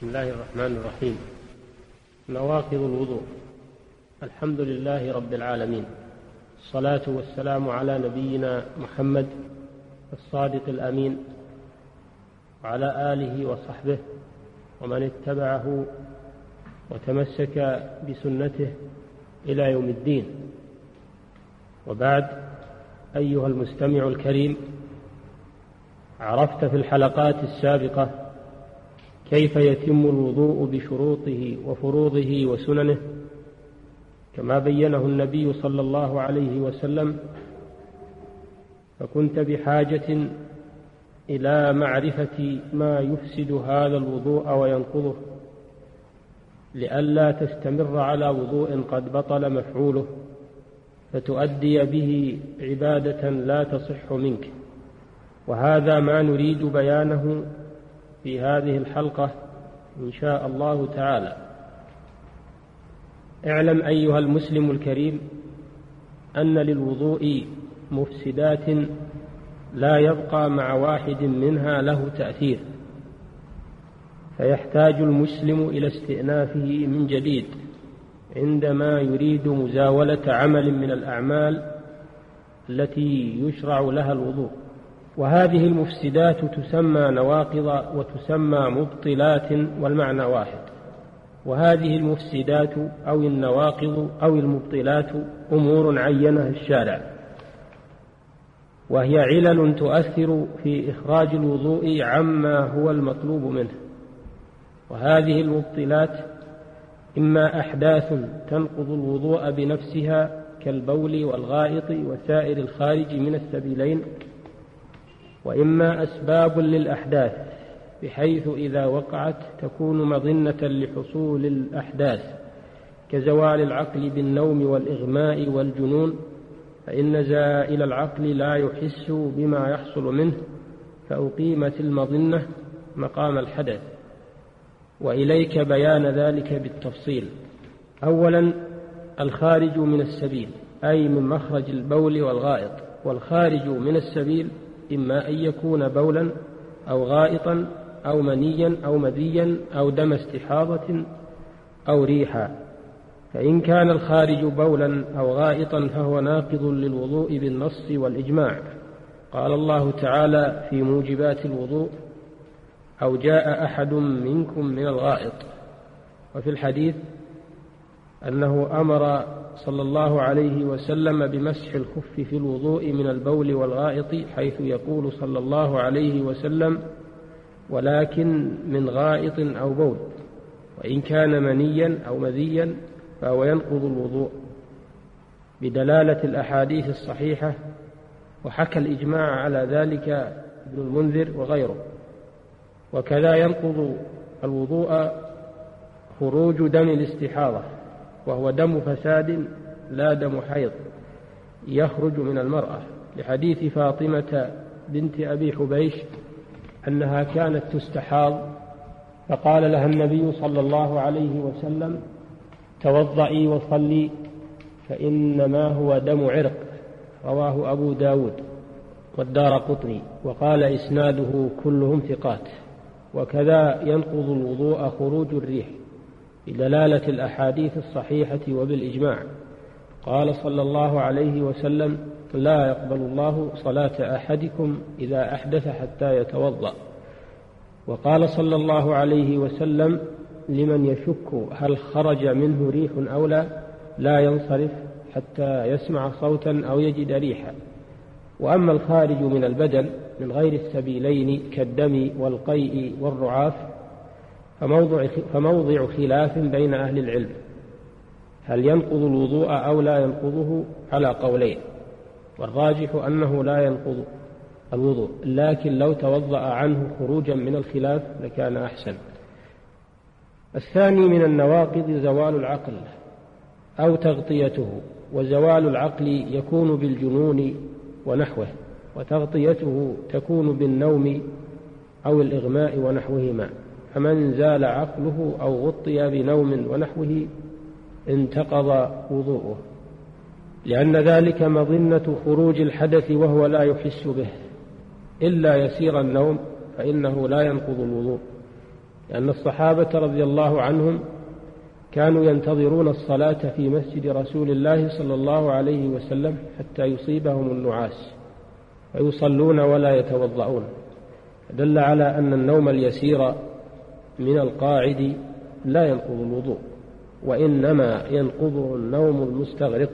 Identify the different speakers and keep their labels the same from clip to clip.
Speaker 1: بسم الله الرحمن الرحيم. نواقض الوضوء. الحمد لله رب العالمين. الصلاة والسلام على نبينا محمد الصادق الأمين وعلى آله وصحبه ومن اتبعه وتمسك بسنته إلى يوم الدين. وبعد أيها المستمع الكريم عرفت في الحلقات السابقة كيف يتم الوضوء بشروطه وفروضه وسننه؟ كما بينه النبي صلى الله عليه وسلم فكنت بحاجة إلى معرفة ما يفسد هذا الوضوء وينقضه لئلا تستمر على وضوء قد بطل مفعوله فتؤدي به عبادة لا تصح منك. وهذا ما نريد بيانه في هذه الحلقة إن شاء الله تعالى. اعلم أيها المسلم الكريم أن للوضوء مفسدات لا يبقى مع واحد منها له تأثير فيحتاج المسلم إلى استئنافه من جديد عندما يريد مزاولة عمل من الأعمال التي يشرع لها الوضوء. وهذه المفسدات تسمى نواقض وتسمى مبطلات والمعنى واحد. وهذه المفسدات أو النواقض أو المبطلات أمور عينها الشارع. وهي علل تؤثر في إخراج الوضوء عما هو المطلوب منه. وهذه المبطلات إما أحداث تنقض الوضوء بنفسها كالبول والغائط وسائر الخارج من السبيلين وإما أسباب للأحداث بحيث إذا وقعت تكون مظنة لحصول الأحداث كزوال العقل بالنوم والإغماء والجنون فإن زائل العقل لا يحس بما يحصل منه فأقيمت المظنة مقام الحدث. وإليك بيان ذلك بالتفصيل. أولا الخارج من السبيل أي من مخرج البول والغائط. والخارج من السبيل إما أن يكون بولا أو غائطا أو منيا أو مذيا أو دم استحاضة أو ريحا. فإن كان الخارج بولا أو غائطا فهو ناقض للوضوء بالنص والإجماع. قال الله تعالى في موجبات الوضوء أو جاء أحد منكم من الغائط. وفي الحديث أنه أمر صلى الله عليه وسلم بمسح الخف في الوضوء من البول والغائط حيث يقول صلى الله عليه وسلم ولكن من غائط أو بول وإن كان منيا أو مذيا فهو ينقض الوضوء. بدلالة الأحاديث الصحيحة وحكى الإجماع على ذلك ابن المنذر وغيره. وكذا ينقض الوضوء خروج دم الاستحاضة. وهو دم فساد لا دم حيض يخرج من المرأة. لحديث فاطمة بنت أبي حبيش أنها كانت تستحاض فقال لها النبي صلى الله عليه وسلم توضئي وصلي فإنما هو دم عرق. رواه أبو داود والدار قطني. وقال إسناده كلهم ثقات. وكذا ينقض الوضوء خروج الريح. بدلالة الأحاديث الصحيحة وبالإجماع. قال صلى الله عليه وسلم لا يقبل الله صلاة أحدكم إذا أحدث حتى يتوضأ. وقال صلى الله عليه وسلم لمن يشك هل خرج منه ريح أو لا لا ينصرف حتى يسمع صوتا أو يجد ريحا. وأما الخارج من البدن من غير السبيلين كالدم والقيء والرعاف فموضع, فموضع خلاف بين أهل العلم. هل ينقض الوضوء أو لا ينقضه؟ على قولين. والراجح أنه لا ينقض الوضوء لكن لو توضأ عنه خروجا من الخلاف لكان أحسن. الثاني من النواقض زوال العقل أو تغطيته وزوال العقل يكون بالجنون ونحوه وتغطيته تكون بالنوم أو الإغماء ونحوهما. فمن زال عقله أو غطي بنوم ونحوه انتقض وضوءه لأن ذلك مظنة خروج الحدث وهو لا يحس به. إلا يسير النوم فإنه لا ينقض الوضوء. لأن الصحابة رضي الله عنهم كانوا ينتظرون الصلاة في مسجد رسول الله صلى الله عليه وسلم حتى يصيبهم النعاس ويصلون ولا يتوضؤون. دل على أن النوم اليسير من القاعد لا ينقض الوضوء وإنما ينقضه النوم المستغرق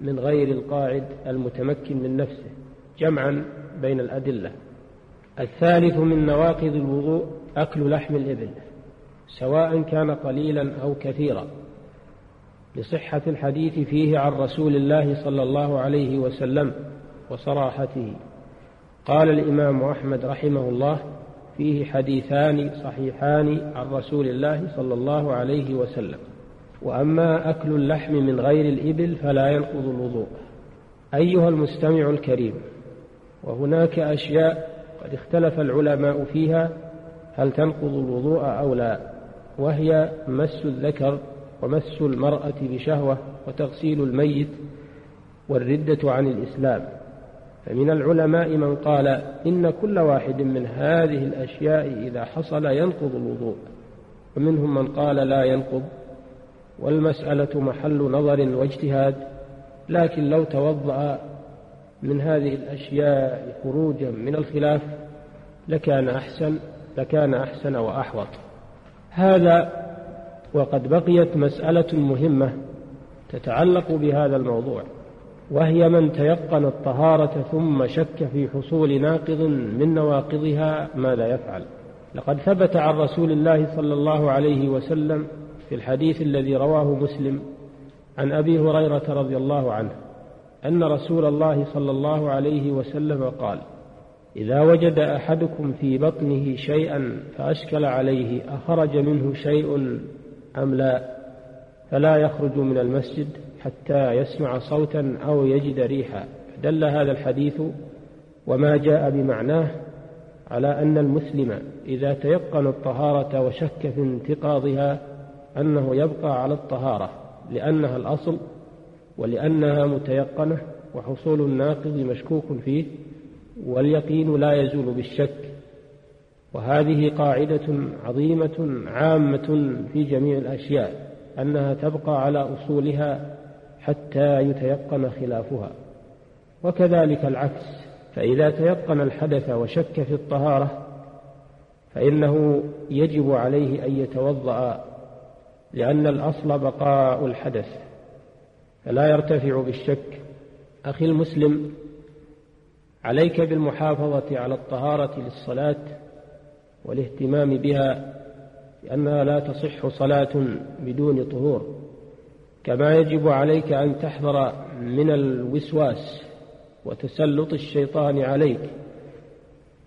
Speaker 1: من غير القاعد المتمكن من نفسه جمعا بين الأدلة. الثالث من نواقض الوضوء أكل لحم الإبل سواء كان قليلا أو كثيرا. لصحة الحديث فيه عن رسول الله صلى الله عليه وسلم وصراحته. قال الإمام أحمد رحمه الله فيه حديثان صحيحان عن رسول الله صلى الله عليه وسلم. وأما أكل اللحم من غير الإبل فلا ينقض الوضوء. أيها المستمع الكريم وهناك أشياء قد اختلف العلماء فيها هل تنقض الوضوء أو لا وهي مس الذكر ومس المرأة بشهوة وتغسيل الميت والردة عن الإسلام. فمن العلماء من قال إن كل واحد من هذه الأشياء إذا حصل ينقض الوضوء. ومنهم من قال لا ينقض. والمسألة محل نظر واجتهاد. لكن لو توضأ من هذه الأشياء خروجا من الخلاف لكان أحسن لكان أحسن وأحوط. هذا وقد بقيت مسألة مهمة تتعلق بهذا الموضوع. وهي من تيقن الطهارة ثم شك في حصول ناقض من نواقضها ماذا يفعل. لقد ثبت عن رسول الله صلى الله عليه وسلم في الحديث الذي رواه مسلم عن أبي هريرة رضي الله عنه أن رسول الله صلى الله عليه وسلم قال إذا وجد أحدكم في بطنه شيئا فأشكل عليه أخرج منه شيء أم لا فلا يخرج من المسجد حتى يسمع صوتا أو يجد ريحا. دل هذا الحديث وما جاء بمعناه على أن المسلم إذا تيقن الطهارة وشك في انتقاضها أنه يبقى على الطهارة لأنها الأصل ولأنها متيقنة وحصول الناقض مشكوك فيه واليقين لا يزول بالشك. وهذه قاعدة عظيمة عامة في جميع الأشياء أنها تبقى على أصولها حتى يتيقن خلافها. وكذلك العكس فإذا تيقن الحدث وشك في الطهارة فإنه يجب عليه أن يتوضأ لأن الأصل بقاء الحدث فلا يرتفع بالشك. أخي المسلم عليك بالمحافظة على الطهارة للصلاة والاهتمام بها لأنها لا تصح صلاة بدون طهور. كما يجب عليك أن تحذر من الوسواس وتسلط الشيطان عليك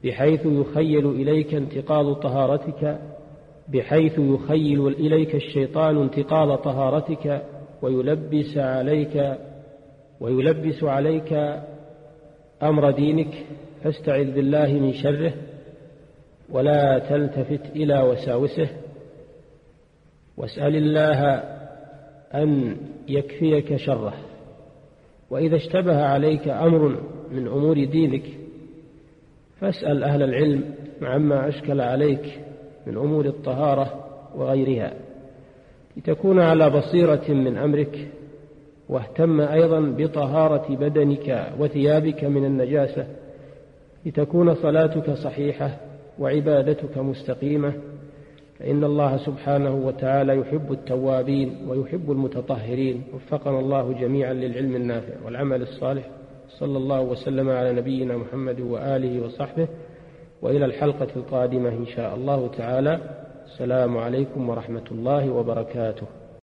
Speaker 1: بحيث يخيل إليك انتقاض طهارتك بحيث يخيل إليك الشيطان انتقاض طهارتك ويلبس عليك ويلبس عليك أمر دينك فاستعذ بالله من شره ولا تلتفت إلى وساوسه واسأل الله أن يكفيك شره. وإذا اشتبه عليك أمر من أمور دينك فاسأل أهل العلم عما أشكل عليك من أمور الطهارة وغيرها لتكون على بصيرة من أمرك واهتم أيضا بطهارة بدنك وثيابك من النجاسة لتكون صلاتك صحيحة وعبادتك مستقيمة. فإن الله سبحانه وتعالى يحب التوابين ويحب المتطهرين. وفقنا الله جميعا للعلم النافع والعمل الصالح. صلى الله وسلم على نبينا محمد وآله وصحبه. وإلى الحلقة القادمة إن شاء الله تعالى. السلام عليكم ورحمة الله وبركاته.